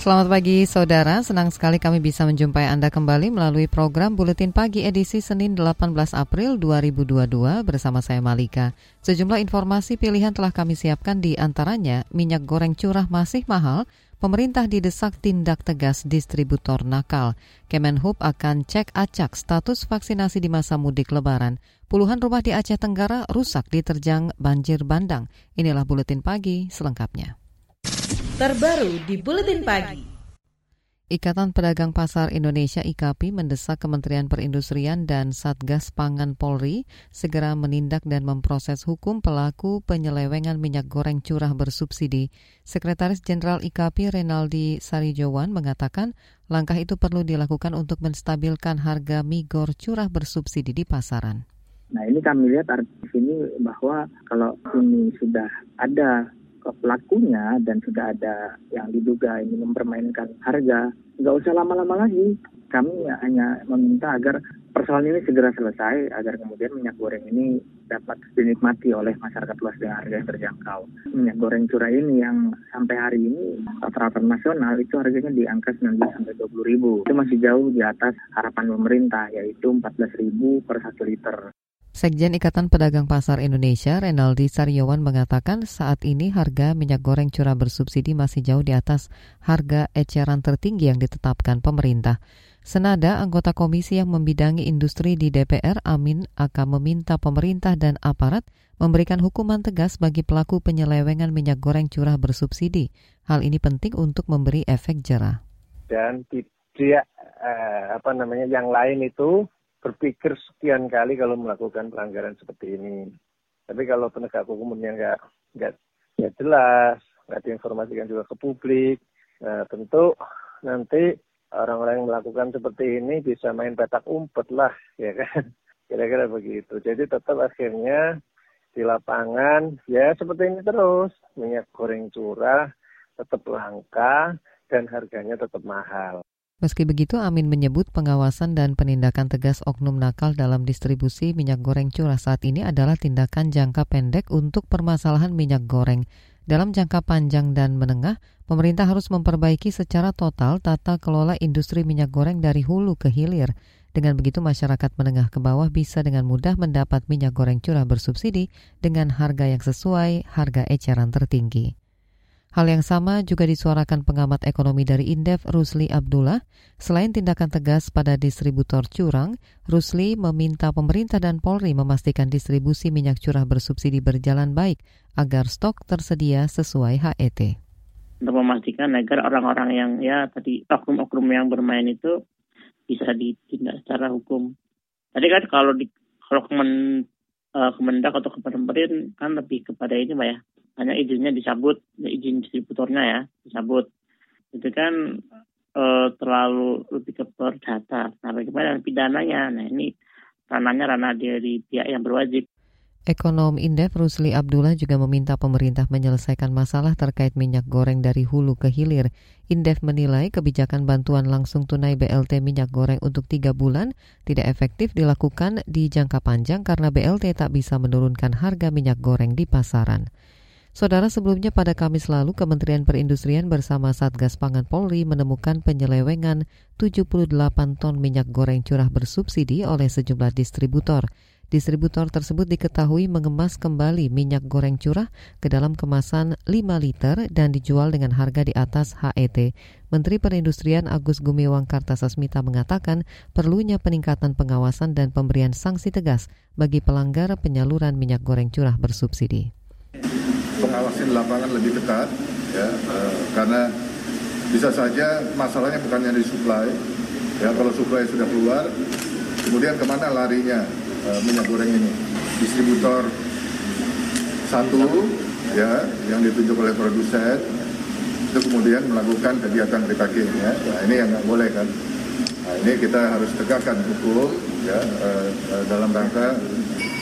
Selamat pagi saudara, senang sekali kami bisa menjumpai Anda kembali melalui program Buletin Pagi edisi Senin 18 April 2022 bersama saya Malika. Sejumlah informasi pilihan telah kami siapkan di antaranya minyak goreng curah masih mahal, pemerintah didesak tindak tegas distributor nakal. Kemenhub akan cek acak status vaksinasi di masa mudik lebaran. Puluhan rumah di Aceh Tenggara rusak diterjang banjir bandang. Inilah Buletin Pagi selengkapnya terbaru di Buletin Pagi. Ikatan Pedagang Pasar Indonesia IKAPI mendesak Kementerian Perindustrian dan Satgas Pangan Polri segera menindak dan memproses hukum pelaku penyelewengan minyak goreng curah bersubsidi. Sekretaris Jenderal IKAPI Renaldi Sarijowan mengatakan langkah itu perlu dilakukan untuk menstabilkan harga migor curah bersubsidi di pasaran. Nah ini kami lihat artis ini bahwa kalau ini sudah ada pelakunya dan sudah ada yang diduga ini mempermainkan harga, nggak usah lama-lama lagi. Kami hanya meminta agar persoalan ini segera selesai agar kemudian minyak goreng ini dapat dinikmati oleh masyarakat luas dengan harga yang terjangkau. Minyak goreng curah ini yang sampai hari ini rata-rata nasional itu harganya di angka 19 sampai 20 ribu. Itu masih jauh di atas harapan pemerintah yaitu 14 ribu per satu liter. Sekjen Ikatan Pedagang Pasar Indonesia, Renaldi Saryawan mengatakan saat ini harga minyak goreng curah bersubsidi masih jauh di atas harga eceran tertinggi yang ditetapkan pemerintah. Senada anggota komisi yang membidangi industri di DPR, Amin, akan meminta pemerintah dan aparat memberikan hukuman tegas bagi pelaku penyelewengan minyak goreng curah bersubsidi. Hal ini penting untuk memberi efek jerah. Dan tidak eh, apa namanya yang lain itu berpikir sekian kali kalau melakukan pelanggaran seperti ini. Tapi kalau penegak hukumnya nggak nggak nggak jelas, nggak diinformasikan juga ke publik, nah, tentu nanti orang-orang yang melakukan seperti ini bisa main petak umpet lah, ya kan? Kira-kira begitu. Jadi tetap akhirnya di lapangan ya seperti ini terus minyak goreng curah tetap langka dan harganya tetap mahal. Meski begitu, Amin menyebut pengawasan dan penindakan tegas oknum nakal dalam distribusi minyak goreng curah saat ini adalah tindakan jangka pendek untuk permasalahan minyak goreng. Dalam jangka panjang dan menengah, pemerintah harus memperbaiki secara total tata kelola industri minyak goreng dari hulu ke hilir. Dengan begitu, masyarakat menengah ke bawah bisa dengan mudah mendapat minyak goreng curah bersubsidi dengan harga yang sesuai harga eceran tertinggi. Hal yang sama juga disuarakan pengamat ekonomi dari Indef Rusli Abdullah. Selain tindakan tegas pada distributor curang, Rusli meminta pemerintah dan Polri memastikan distribusi minyak curah bersubsidi berjalan baik agar stok tersedia sesuai HET. Untuk memastikan agar orang-orang yang ya tadi oknum-oknum yang bermain itu bisa ditindak secara hukum. Tadi kan kalau di kalau kemen, uh, Kemendak atau Kementerian kan lebih kepada ini Pak ya, hanya izinnya dicabut izin distributornya ya dicabut itu kan e, terlalu lebih ke perdata nah bagaimana pidananya nah ini ranahnya ranah dari pihak yang berwajib Ekonom Indef Rusli Abdullah juga meminta pemerintah menyelesaikan masalah terkait minyak goreng dari hulu ke hilir. Indef menilai kebijakan bantuan langsung tunai BLT minyak goreng untuk tiga bulan tidak efektif dilakukan di jangka panjang karena BLT tak bisa menurunkan harga minyak goreng di pasaran. Saudara sebelumnya pada Kamis lalu Kementerian Perindustrian bersama Satgas Pangan Polri menemukan penyelewengan 78 ton minyak goreng curah bersubsidi oleh sejumlah distributor. Distributor tersebut diketahui mengemas kembali minyak goreng curah ke dalam kemasan 5 liter dan dijual dengan harga di atas HET. Menteri Perindustrian Agus Gumiwang Kartasasmita mengatakan perlunya peningkatan pengawasan dan pemberian sanksi tegas bagi pelanggar penyaluran minyak goreng curah bersubsidi pengawasan lapangan lebih ketat ya uh, karena bisa saja masalahnya bukan yang disuplai ya kalau suplai sudah keluar kemudian ke mana larinya uh, minyak goreng ini? Distributor satu ya yang ditunjuk oleh produsen itu kemudian melakukan kegiatan repacking ya. Nah, ini yang nggak boleh kan? Nah, ini kita harus tegakkan hukum ya uh, dalam rangka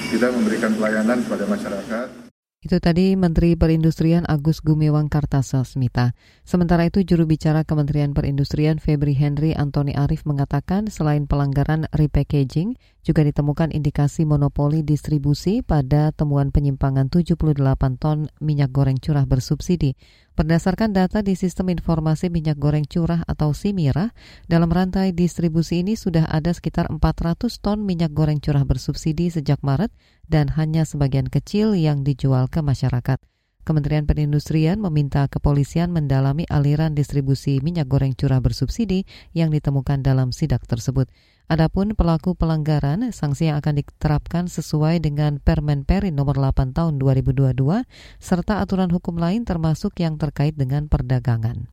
kita memberikan pelayanan kepada masyarakat. Itu tadi Menteri Perindustrian Agus Gumiwang Kartasasmita. Sementara itu juru bicara Kementerian Perindustrian Febri Henry Antoni Arif mengatakan selain pelanggaran repackaging, juga ditemukan indikasi monopoli distribusi pada temuan penyimpangan 78 ton minyak goreng curah bersubsidi. Berdasarkan data di Sistem Informasi Minyak Goreng Curah atau SIMIRA, dalam rantai distribusi ini sudah ada sekitar 400 ton minyak goreng curah bersubsidi sejak Maret dan hanya sebagian kecil yang dijual ke masyarakat. Kementerian Perindustrian meminta kepolisian mendalami aliran distribusi minyak goreng curah bersubsidi yang ditemukan dalam sidak tersebut. Adapun pelaku pelanggaran, sanksi yang akan diterapkan sesuai dengan Permen Perin nomor 8 tahun 2022 serta aturan hukum lain termasuk yang terkait dengan perdagangan.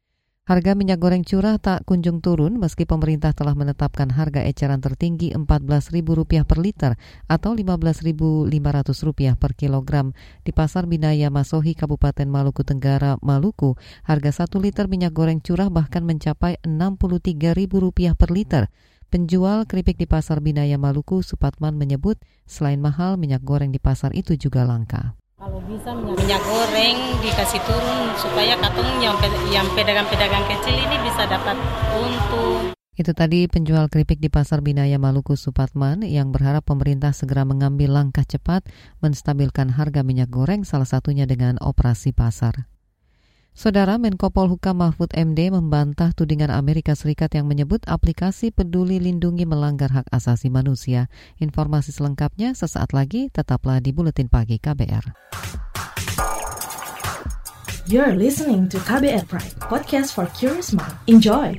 Harga minyak goreng curah tak kunjung turun meski pemerintah telah menetapkan harga eceran tertinggi Rp14.000 per liter atau Rp15.500 per kilogram. Di Pasar Binaya Masohi, Kabupaten Maluku Tenggara, Maluku, harga 1 liter minyak goreng curah bahkan mencapai Rp63.000 per liter. Penjual keripik di Pasar Binaya Maluku, Supatman menyebut selain mahal, minyak goreng di pasar itu juga langka. Kalau bisa minyak, minyak goreng dikasih turun supaya katong yang yang pedagang-pedagang kecil ini bisa dapat untung. Itu tadi penjual keripik di Pasar Binaya Maluku Supatman yang berharap pemerintah segera mengambil langkah cepat menstabilkan harga minyak goreng salah satunya dengan operasi pasar. Saudara Menko Polhukam Mahfud MD membantah tudingan Amerika Serikat yang menyebut aplikasi peduli lindungi melanggar hak asasi manusia. Informasi selengkapnya sesaat lagi, tetaplah di Buletin Pagi KBR. You're listening to KBR Pride, podcast for curious mind. Enjoy!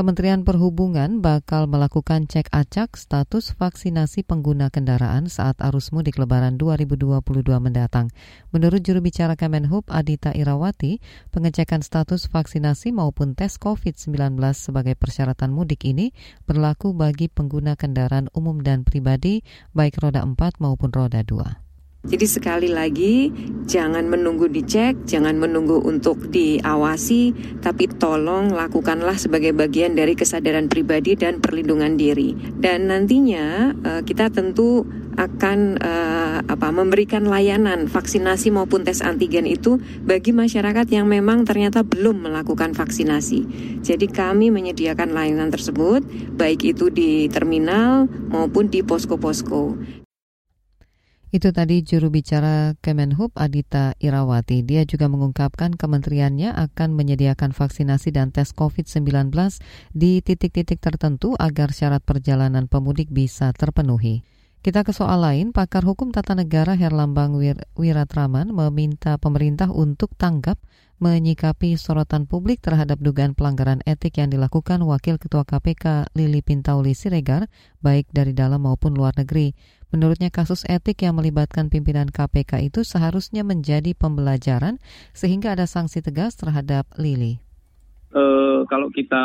Kementerian Perhubungan bakal melakukan cek acak status vaksinasi pengguna kendaraan saat arus mudik lebaran 2022 mendatang. Menurut juru bicara Kemenhub Adita Irawati, pengecekan status vaksinasi maupun tes COVID-19 sebagai persyaratan mudik ini berlaku bagi pengguna kendaraan umum dan pribadi baik roda 4 maupun roda 2. Jadi sekali lagi jangan menunggu dicek, jangan menunggu untuk diawasi, tapi tolong lakukanlah sebagai bagian dari kesadaran pribadi dan perlindungan diri. Dan nantinya uh, kita tentu akan uh, apa memberikan layanan vaksinasi maupun tes antigen itu bagi masyarakat yang memang ternyata belum melakukan vaksinasi. Jadi kami menyediakan layanan tersebut baik itu di terminal maupun di posko-posko. Itu tadi juru bicara Kemenhub Adita Irawati. Dia juga mengungkapkan kementeriannya akan menyediakan vaksinasi dan tes COVID-19 di titik-titik tertentu agar syarat perjalanan pemudik bisa terpenuhi. Kita ke soal lain, pakar hukum tata negara Herlambang Wir Wiratraman meminta pemerintah untuk tanggap menyikapi sorotan publik terhadap dugaan pelanggaran etik yang dilakukan Wakil Ketua KPK Lili Pintauli Siregar, baik dari dalam maupun luar negeri. Menurutnya kasus etik yang melibatkan pimpinan KPK itu seharusnya menjadi pembelajaran sehingga ada sanksi tegas terhadap Lili. Uh, kalau kita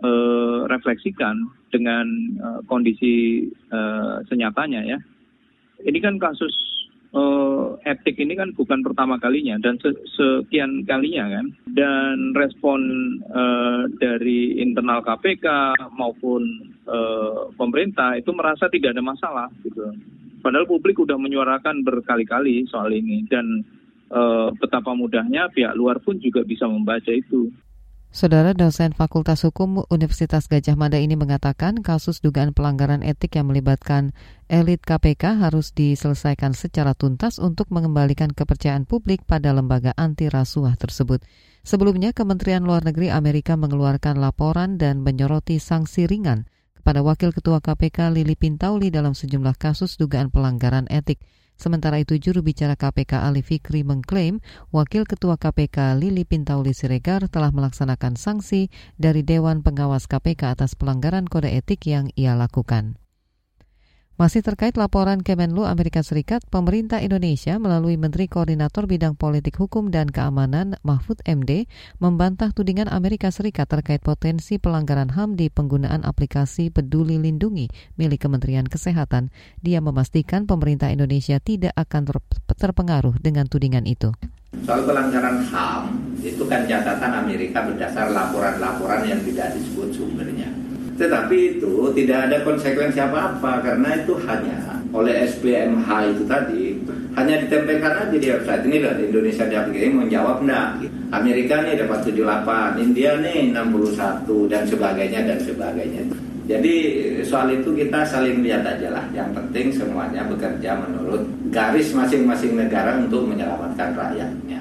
uh, refleksikan dengan uh, kondisi senyatanya ya, ini kan kasus uh, etik ini kan bukan pertama kalinya dan sekian kalinya kan. Dan respon uh, dari internal KPK maupun uh, pemerintah itu merasa tidak ada masalah gitu. Padahal publik sudah menyuarakan berkali-kali soal ini dan uh, betapa mudahnya pihak luar pun juga bisa membaca itu Saudara dosen Fakultas Hukum Universitas Gajah Mada ini mengatakan kasus dugaan pelanggaran etik yang melibatkan elit KPK harus diselesaikan secara tuntas untuk mengembalikan kepercayaan publik pada lembaga anti rasuah tersebut. Sebelumnya, Kementerian Luar Negeri Amerika mengeluarkan laporan dan menyoroti sanksi ringan kepada Wakil Ketua KPK Lili Pintauli dalam sejumlah kasus dugaan pelanggaran etik. Sementara itu juru bicara KPK Ali Fikri mengklaim Wakil Ketua KPK Lili Pintauli Siregar telah melaksanakan sanksi dari Dewan Pengawas KPK atas pelanggaran kode etik yang ia lakukan. Masih terkait laporan Kemenlu Amerika Serikat, pemerintah Indonesia melalui Menteri Koordinator Bidang Politik Hukum dan Keamanan Mahfud MD membantah tudingan Amerika Serikat terkait potensi pelanggaran HAM di penggunaan aplikasi Peduli Lindungi milik Kementerian Kesehatan. Dia memastikan pemerintah Indonesia tidak akan terpengaruh dengan tudingan itu. Soal pelanggaran HAM, itu kan catatan Amerika berdasar laporan-laporan yang tidak disebut sumbernya. Tetapi itu tidak ada konsekuensi apa-apa karena itu hanya oleh SPMH itu tadi hanya ditempelkan aja di website. Ini loh Indonesia di aplikasi menjawab enggak Amerika nih dapat 78 India nih 61 dan sebagainya dan sebagainya. Jadi soal itu kita saling lihat aja lah. Yang penting semuanya bekerja menurut garis masing-masing negara untuk menyelamatkan rakyatnya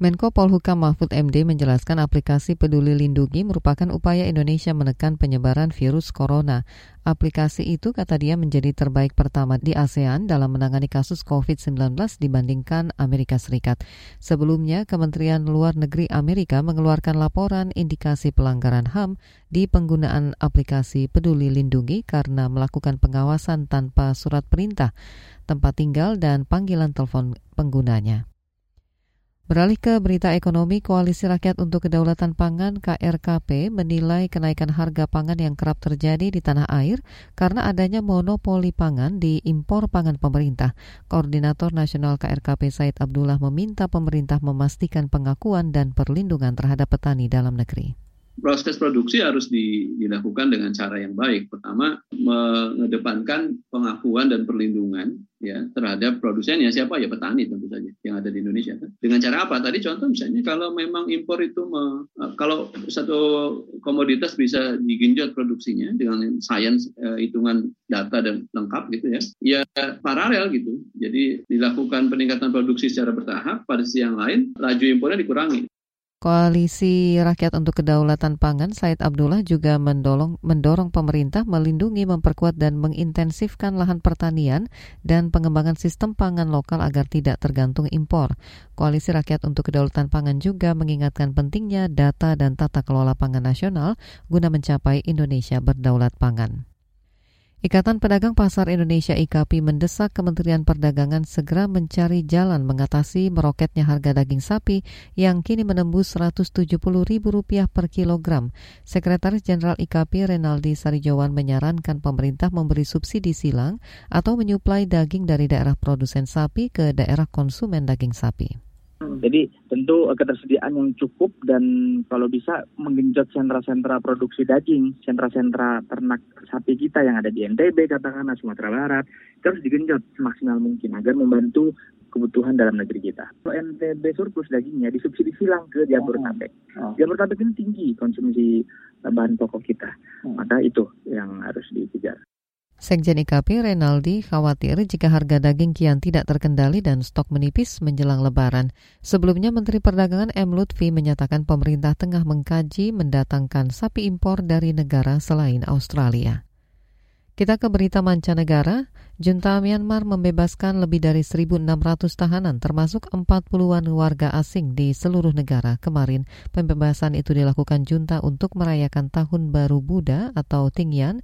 Menko Polhukam Mahfud MD menjelaskan aplikasi Peduli Lindungi merupakan upaya Indonesia menekan penyebaran virus corona. Aplikasi itu, kata dia, menjadi terbaik pertama di ASEAN dalam menangani kasus COVID-19 dibandingkan Amerika Serikat. Sebelumnya, Kementerian Luar Negeri Amerika mengeluarkan laporan indikasi pelanggaran HAM di penggunaan aplikasi Peduli Lindungi karena melakukan pengawasan tanpa surat perintah, tempat tinggal, dan panggilan telepon penggunanya. Beralih ke berita ekonomi, Koalisi Rakyat untuk Kedaulatan Pangan KRKP menilai kenaikan harga pangan yang kerap terjadi di tanah air karena adanya monopoli pangan di impor pangan pemerintah. Koordinator Nasional KRKP Said Abdullah meminta pemerintah memastikan pengakuan dan perlindungan terhadap petani dalam negeri proses produksi harus dilakukan dengan cara yang baik. Pertama, mengedepankan pengakuan dan perlindungan ya terhadap produsennya siapa ya petani tentu saja yang ada di Indonesia kan. Dengan cara apa? Tadi contoh misalnya kalau memang impor itu me, eh, kalau satu komoditas bisa digenjot produksinya dengan sains eh, hitungan data dan lengkap gitu ya. Ya paralel gitu. Jadi dilakukan peningkatan produksi secara bertahap pada sisi yang lain laju impornya dikurangi. Koalisi Rakyat untuk Kedaulatan Pangan Said Abdullah juga mendorong, mendorong pemerintah melindungi, memperkuat dan mengintensifkan lahan pertanian dan pengembangan sistem pangan lokal agar tidak tergantung impor. Koalisi Rakyat untuk Kedaulatan Pangan juga mengingatkan pentingnya data dan tata kelola pangan nasional guna mencapai Indonesia berdaulat pangan. Ikatan Pedagang Pasar Indonesia IKAPI mendesak Kementerian Perdagangan segera mencari jalan mengatasi meroketnya harga daging sapi yang kini menembus Rp170.000 per kilogram. Sekretaris Jenderal IKAPI Renaldi Sarijawan menyarankan pemerintah memberi subsidi silang atau menyuplai daging dari daerah produsen sapi ke daerah konsumen daging sapi. Jadi tentu ketersediaan yang cukup dan kalau bisa menggenjot sentra-sentra produksi daging, sentra-sentra ternak sapi kita yang ada di NTB katakanlah Sumatera Barat, terus digenjot semaksimal mungkin agar membantu kebutuhan dalam negeri kita. Kalau NTB surplus dagingnya disubsidi silang ke Jabodetabek. Oh. oh. Jabodetabek ini tinggi konsumsi bahan pokok kita, oh. maka itu yang harus dikejar. Sekjen IKP Renaldi khawatir jika harga daging kian tidak terkendali dan stok menipis menjelang lebaran. Sebelumnya Menteri Perdagangan M. Lutfi menyatakan pemerintah tengah mengkaji mendatangkan sapi impor dari negara selain Australia. Kita ke berita mancanegara. Junta Myanmar membebaskan lebih dari 1.600 tahanan termasuk 40-an warga asing di seluruh negara. Kemarin, pembebasan itu dilakukan junta untuk merayakan Tahun Baru Buddha atau Tingyan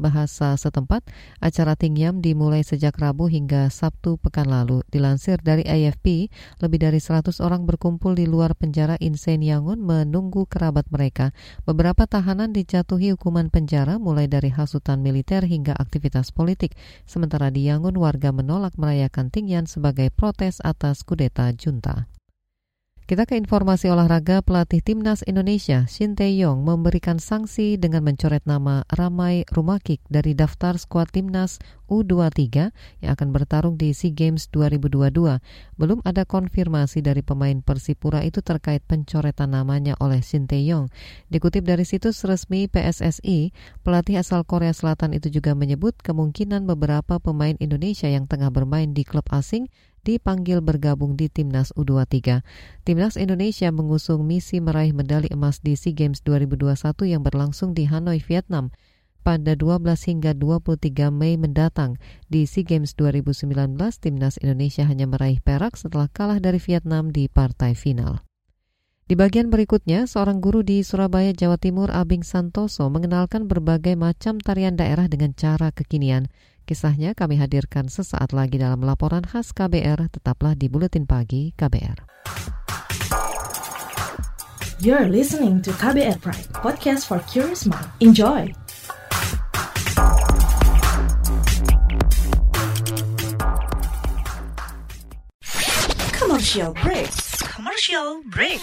bahasa setempat, acara Tingyam dimulai sejak Rabu hingga Sabtu pekan lalu. Dilansir dari AFP, lebih dari 100 orang berkumpul di luar penjara Insein Yangon menunggu kerabat mereka. Beberapa tahanan dijatuhi hukuman penjara mulai dari hasutan militer hingga aktivitas politik. Sementara di Yangon warga menolak merayakan Tingyan sebagai protes atas kudeta junta. Kita ke informasi olahraga pelatih timnas Indonesia Shin Tae-yong memberikan sanksi dengan mencoret nama Ramai Rumakik dari daftar skuad timnas U23 yang akan bertarung di SEA Games 2022. Belum ada konfirmasi dari pemain Persipura itu terkait pencoretan namanya oleh Shin Tae-yong. Dikutip dari situs resmi PSSI, pelatih asal Korea Selatan itu juga menyebut kemungkinan beberapa pemain Indonesia yang tengah bermain di klub asing dipanggil bergabung di Timnas U23. Timnas Indonesia mengusung misi meraih medali emas di SEA Games 2021 yang berlangsung di Hanoi, Vietnam pada 12 hingga 23 Mei mendatang. Di SEA Games 2019, Timnas Indonesia hanya meraih perak setelah kalah dari Vietnam di partai final. Di bagian berikutnya, seorang guru di Surabaya, Jawa Timur, Abing Santoso, mengenalkan berbagai macam tarian daerah dengan cara kekinian. Kisahnya kami hadirkan sesaat lagi dalam laporan khas KBR. Tetaplah di Buletin Pagi KBR. You're listening to KBR Pride, podcast for curious mind. Enjoy! Commercial break. Commercial break.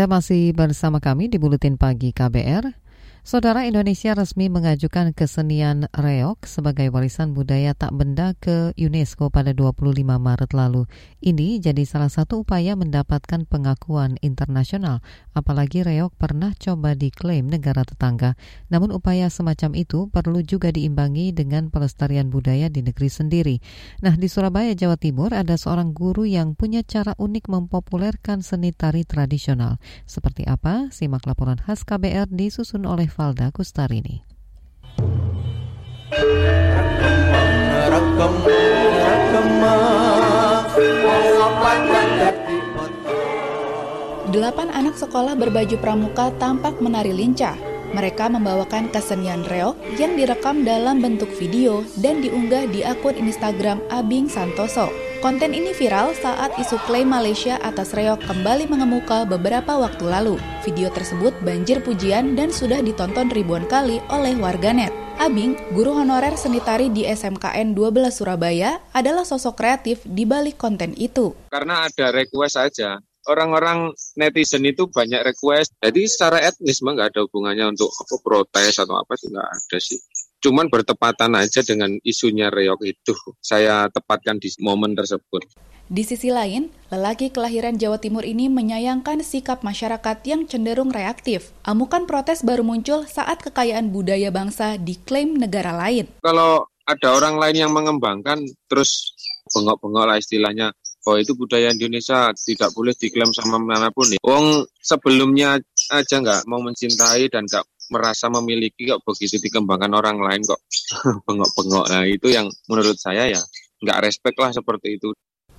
Anda masih bersama kami di Buletin Pagi KBR. Saudara Indonesia resmi mengajukan kesenian reok sebagai warisan budaya tak benda ke UNESCO pada 25 Maret lalu. Ini jadi salah satu upaya mendapatkan pengakuan internasional, apalagi reok pernah coba diklaim negara tetangga. Namun upaya semacam itu perlu juga diimbangi dengan pelestarian budaya di negeri sendiri. Nah, di Surabaya, Jawa Timur ada seorang guru yang punya cara unik mempopulerkan seni tari tradisional. Seperti apa? Simak laporan khas KBR disusun oleh Valda Kustarini. Delapan anak sekolah berbaju pramuka tampak menari lincah. Mereka membawakan kesenian reok yang direkam dalam bentuk video dan diunggah di akun Instagram Abing Santoso. Konten ini viral saat isu klaim Malaysia atas reok kembali mengemuka beberapa waktu lalu. Video tersebut banjir pujian dan sudah ditonton ribuan kali oleh warganet. Abing, guru honorer seni tari di SMKN 12 Surabaya, adalah sosok kreatif di balik konten itu. Karena ada request saja, orang-orang netizen itu banyak request. Jadi secara etnis mah nggak ada hubungannya untuk apa protes atau apa sih nggak ada sih. Cuman bertepatan aja dengan isunya reok itu. Saya tepatkan di momen tersebut. Di sisi lain, lelaki kelahiran Jawa Timur ini menyayangkan sikap masyarakat yang cenderung reaktif. Amukan protes baru muncul saat kekayaan budaya bangsa diklaim negara lain. Kalau ada orang lain yang mengembangkan, terus bengok-bengok lah istilahnya, bahwa itu budaya Indonesia tidak boleh diklaim sama mana pun ya. Wong sebelumnya aja nggak mau mencintai dan nggak merasa memiliki kok begitu dikembangkan orang lain kok bengok-bengok. Nah itu yang menurut saya ya nggak respect lah seperti itu.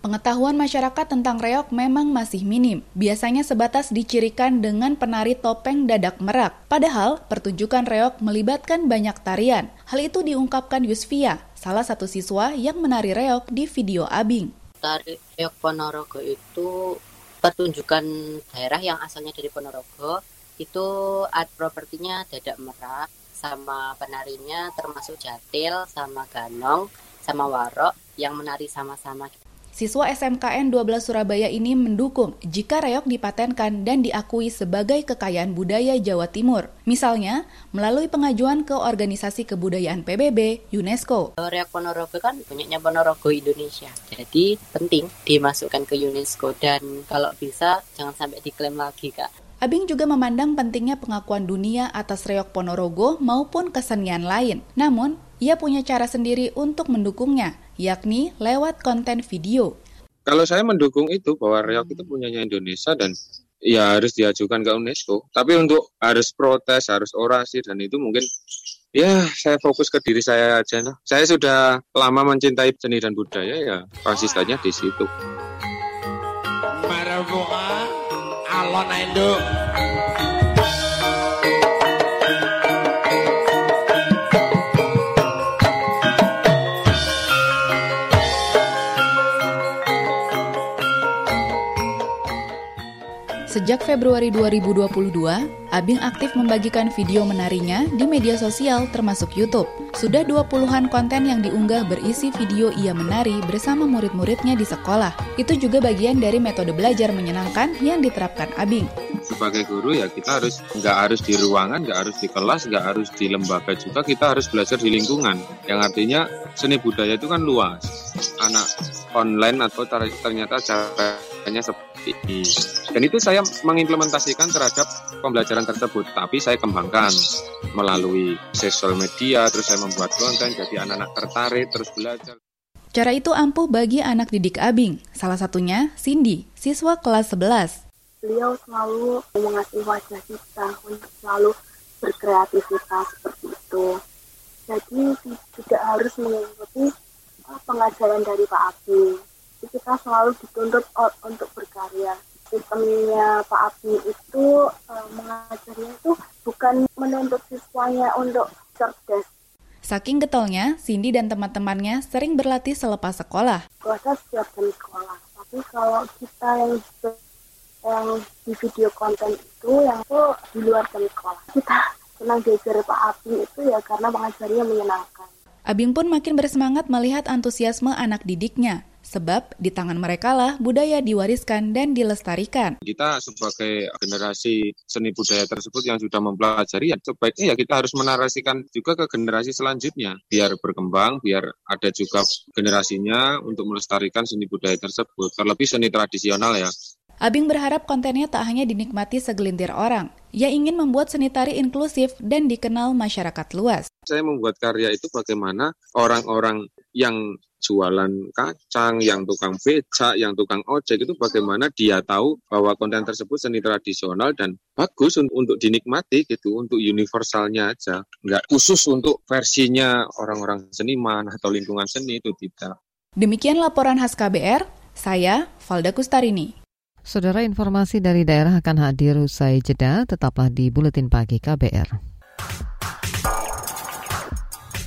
Pengetahuan masyarakat tentang reok memang masih minim. Biasanya sebatas dicirikan dengan penari topeng dadak merak. Padahal, pertunjukan reok melibatkan banyak tarian. Hal itu diungkapkan Yusvia, salah satu siswa yang menari reok di video Abing. Tari reok Ponorogo itu pertunjukan daerah yang asalnya dari Ponorogo. Itu art propertinya dadak merak, sama penarinya termasuk jatil, sama ganong, sama warok yang menari sama-sama. Siswa SMKN 12 Surabaya ini mendukung jika reok dipatenkan dan diakui sebagai kekayaan budaya Jawa Timur. Misalnya, melalui pengajuan ke Organisasi Kebudayaan PBB, UNESCO. Reok Ponorogo kan punyanya Ponorogo Indonesia. Jadi penting dimasukkan ke UNESCO dan kalau bisa jangan sampai diklaim lagi, Kak. Abing juga memandang pentingnya pengakuan dunia atas reok Ponorogo maupun kesenian lain. Namun, ia punya cara sendiri untuk mendukungnya, yakni lewat konten video. Kalau saya mendukung itu bahwa reok itu punyanya Indonesia dan ya harus diajukan ke UNESCO. Tapi untuk harus protes, harus orasi dan itu mungkin ya saya fokus ke diri saya aja. Nah. Saya sudah lama mencintai seni dan budaya ya konsistennya di situ. Marabunga alon Sejak Februari 2022, Abing aktif membagikan video menarinya di media sosial termasuk YouTube. Sudah 20-an konten yang diunggah berisi video ia menari bersama murid-muridnya di sekolah. Itu juga bagian dari metode belajar menyenangkan yang diterapkan Abing. Sebagai guru ya kita harus nggak harus di ruangan, nggak harus di kelas, nggak harus di lembaga juga kita harus belajar di lingkungan. Yang artinya seni budaya itu kan luas. Anak online atau ternyata caranya seperti ini. Dan itu saya mengimplementasikan terhadap pembelajaran tersebut, tapi saya kembangkan melalui sosial media, terus saya membuat konten, jadi anak-anak tertarik, terus belajar. Cara itu ampuh bagi anak didik Abing, salah satunya Cindy, siswa kelas 11. Beliau selalu mengasih wajah kita untuk selalu berkreativitas seperti itu. Jadi tidak harus mengikuti pengajaran dari Pak Abing. Kita selalu dituntut untuk berkarya sistemnya Pak Abi itu uh, mengajarnya itu bukan menuntut siswanya untuk cerdas. Saking getolnya, Cindy dan teman-temannya sering berlatih selepas sekolah. Puasa setiap jam sekolah, tapi kalau kita yang yang di video konten itu yang itu di luar jam sekolah. Kita senang diajar Pak Abi itu ya karena pengajarnya menyenangkan. Abing pun makin bersemangat melihat antusiasme anak didiknya. Sebab di tangan mereka lah budaya diwariskan dan dilestarikan. Kita sebagai generasi seni budaya tersebut yang sudah mempelajari, ya sebaiknya ya kita harus menarasikan juga ke generasi selanjutnya. Biar berkembang, biar ada juga generasinya untuk melestarikan seni budaya tersebut. Terlebih seni tradisional ya. Abing berharap kontennya tak hanya dinikmati segelintir orang. Ia ingin membuat seni tari inklusif dan dikenal masyarakat luas. Saya membuat karya itu bagaimana orang-orang yang jualan kacang, yang tukang becak, yang tukang ojek itu bagaimana dia tahu bahwa konten tersebut seni tradisional dan bagus untuk dinikmati gitu, untuk universalnya aja. Nggak khusus untuk versinya orang-orang seniman atau lingkungan seni itu tidak. Demikian laporan khas KBR, saya Valda Kustarini. Saudara informasi dari daerah akan hadir usai jeda, tetaplah di Buletin Pagi KBR.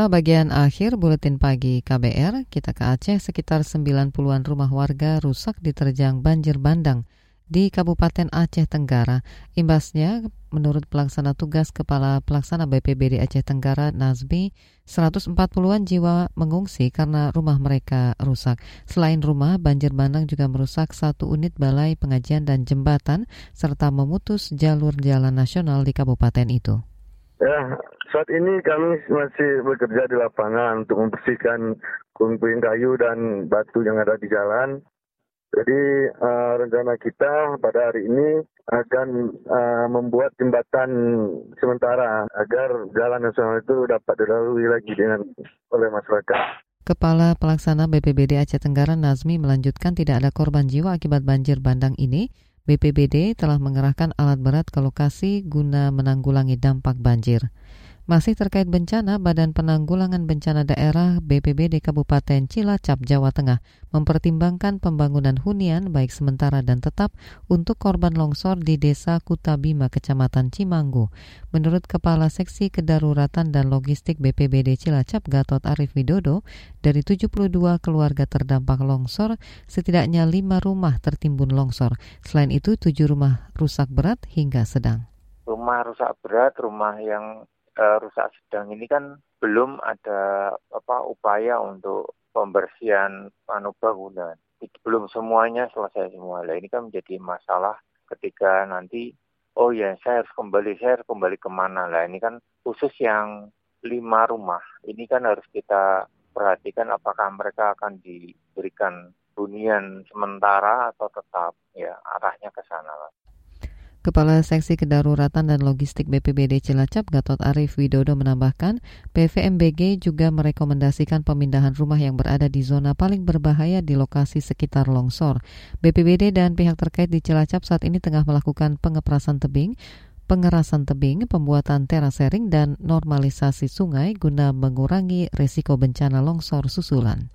Inilah bagian akhir buletin pagi KBR. Kita ke Aceh, sekitar 90-an rumah warga rusak diterjang banjir bandang di Kabupaten Aceh Tenggara. Imbasnya, menurut pelaksana tugas Kepala Pelaksana BPBD Aceh Tenggara Nazmi, 140-an jiwa mengungsi karena rumah mereka rusak. Selain rumah, banjir bandang juga merusak satu unit balai pengajian dan jembatan, serta memutus jalur jalan nasional di kabupaten itu. Ya, saat ini kami masih bekerja di lapangan untuk membersihkan puing-puing kayu dan batu yang ada di jalan. Jadi uh, rencana kita pada hari ini akan uh, membuat jembatan sementara agar jalan nasional itu dapat dilalui lagi dengan oleh masyarakat. Kepala Pelaksana BPBD Aceh Tenggara Nazmi melanjutkan tidak ada korban jiwa akibat banjir bandang ini. BPBD telah mengerahkan alat berat ke lokasi guna menanggulangi dampak banjir. Masih terkait bencana, Badan Penanggulangan Bencana Daerah BPBD Kabupaten Cilacap, Jawa Tengah mempertimbangkan pembangunan hunian baik sementara dan tetap untuk korban longsor di Desa Kutabima, Kecamatan Cimanggu. Menurut Kepala Seksi Kedaruratan dan Logistik BPBD Cilacap, Gatot Arif Widodo, dari 72 keluarga terdampak longsor, setidaknya 5 rumah tertimbun longsor. Selain itu, 7 rumah rusak berat hingga sedang. Rumah rusak berat, rumah yang uh, rusak sedang ini kan belum ada apa upaya untuk pembersihan anu bangunan. Belum semuanya selesai semua. Lah ini kan menjadi masalah ketika nanti oh ya saya harus kembali saya harus kembali ke mana lah ini kan khusus yang lima rumah ini kan harus kita perhatikan apakah mereka akan diberikan hunian sementara atau tetap ya arahnya ke sana lah. Kepala Seksi Kedaruratan dan Logistik BPBD Cilacap Gatot Arif Widodo menambahkan, PVMBG juga merekomendasikan pemindahan rumah yang berada di zona paling berbahaya di lokasi sekitar longsor. BPBD dan pihak terkait di Cilacap saat ini tengah melakukan pengeprasan tebing pengerasan tebing, pembuatan terasering, dan normalisasi sungai guna mengurangi risiko bencana longsor susulan.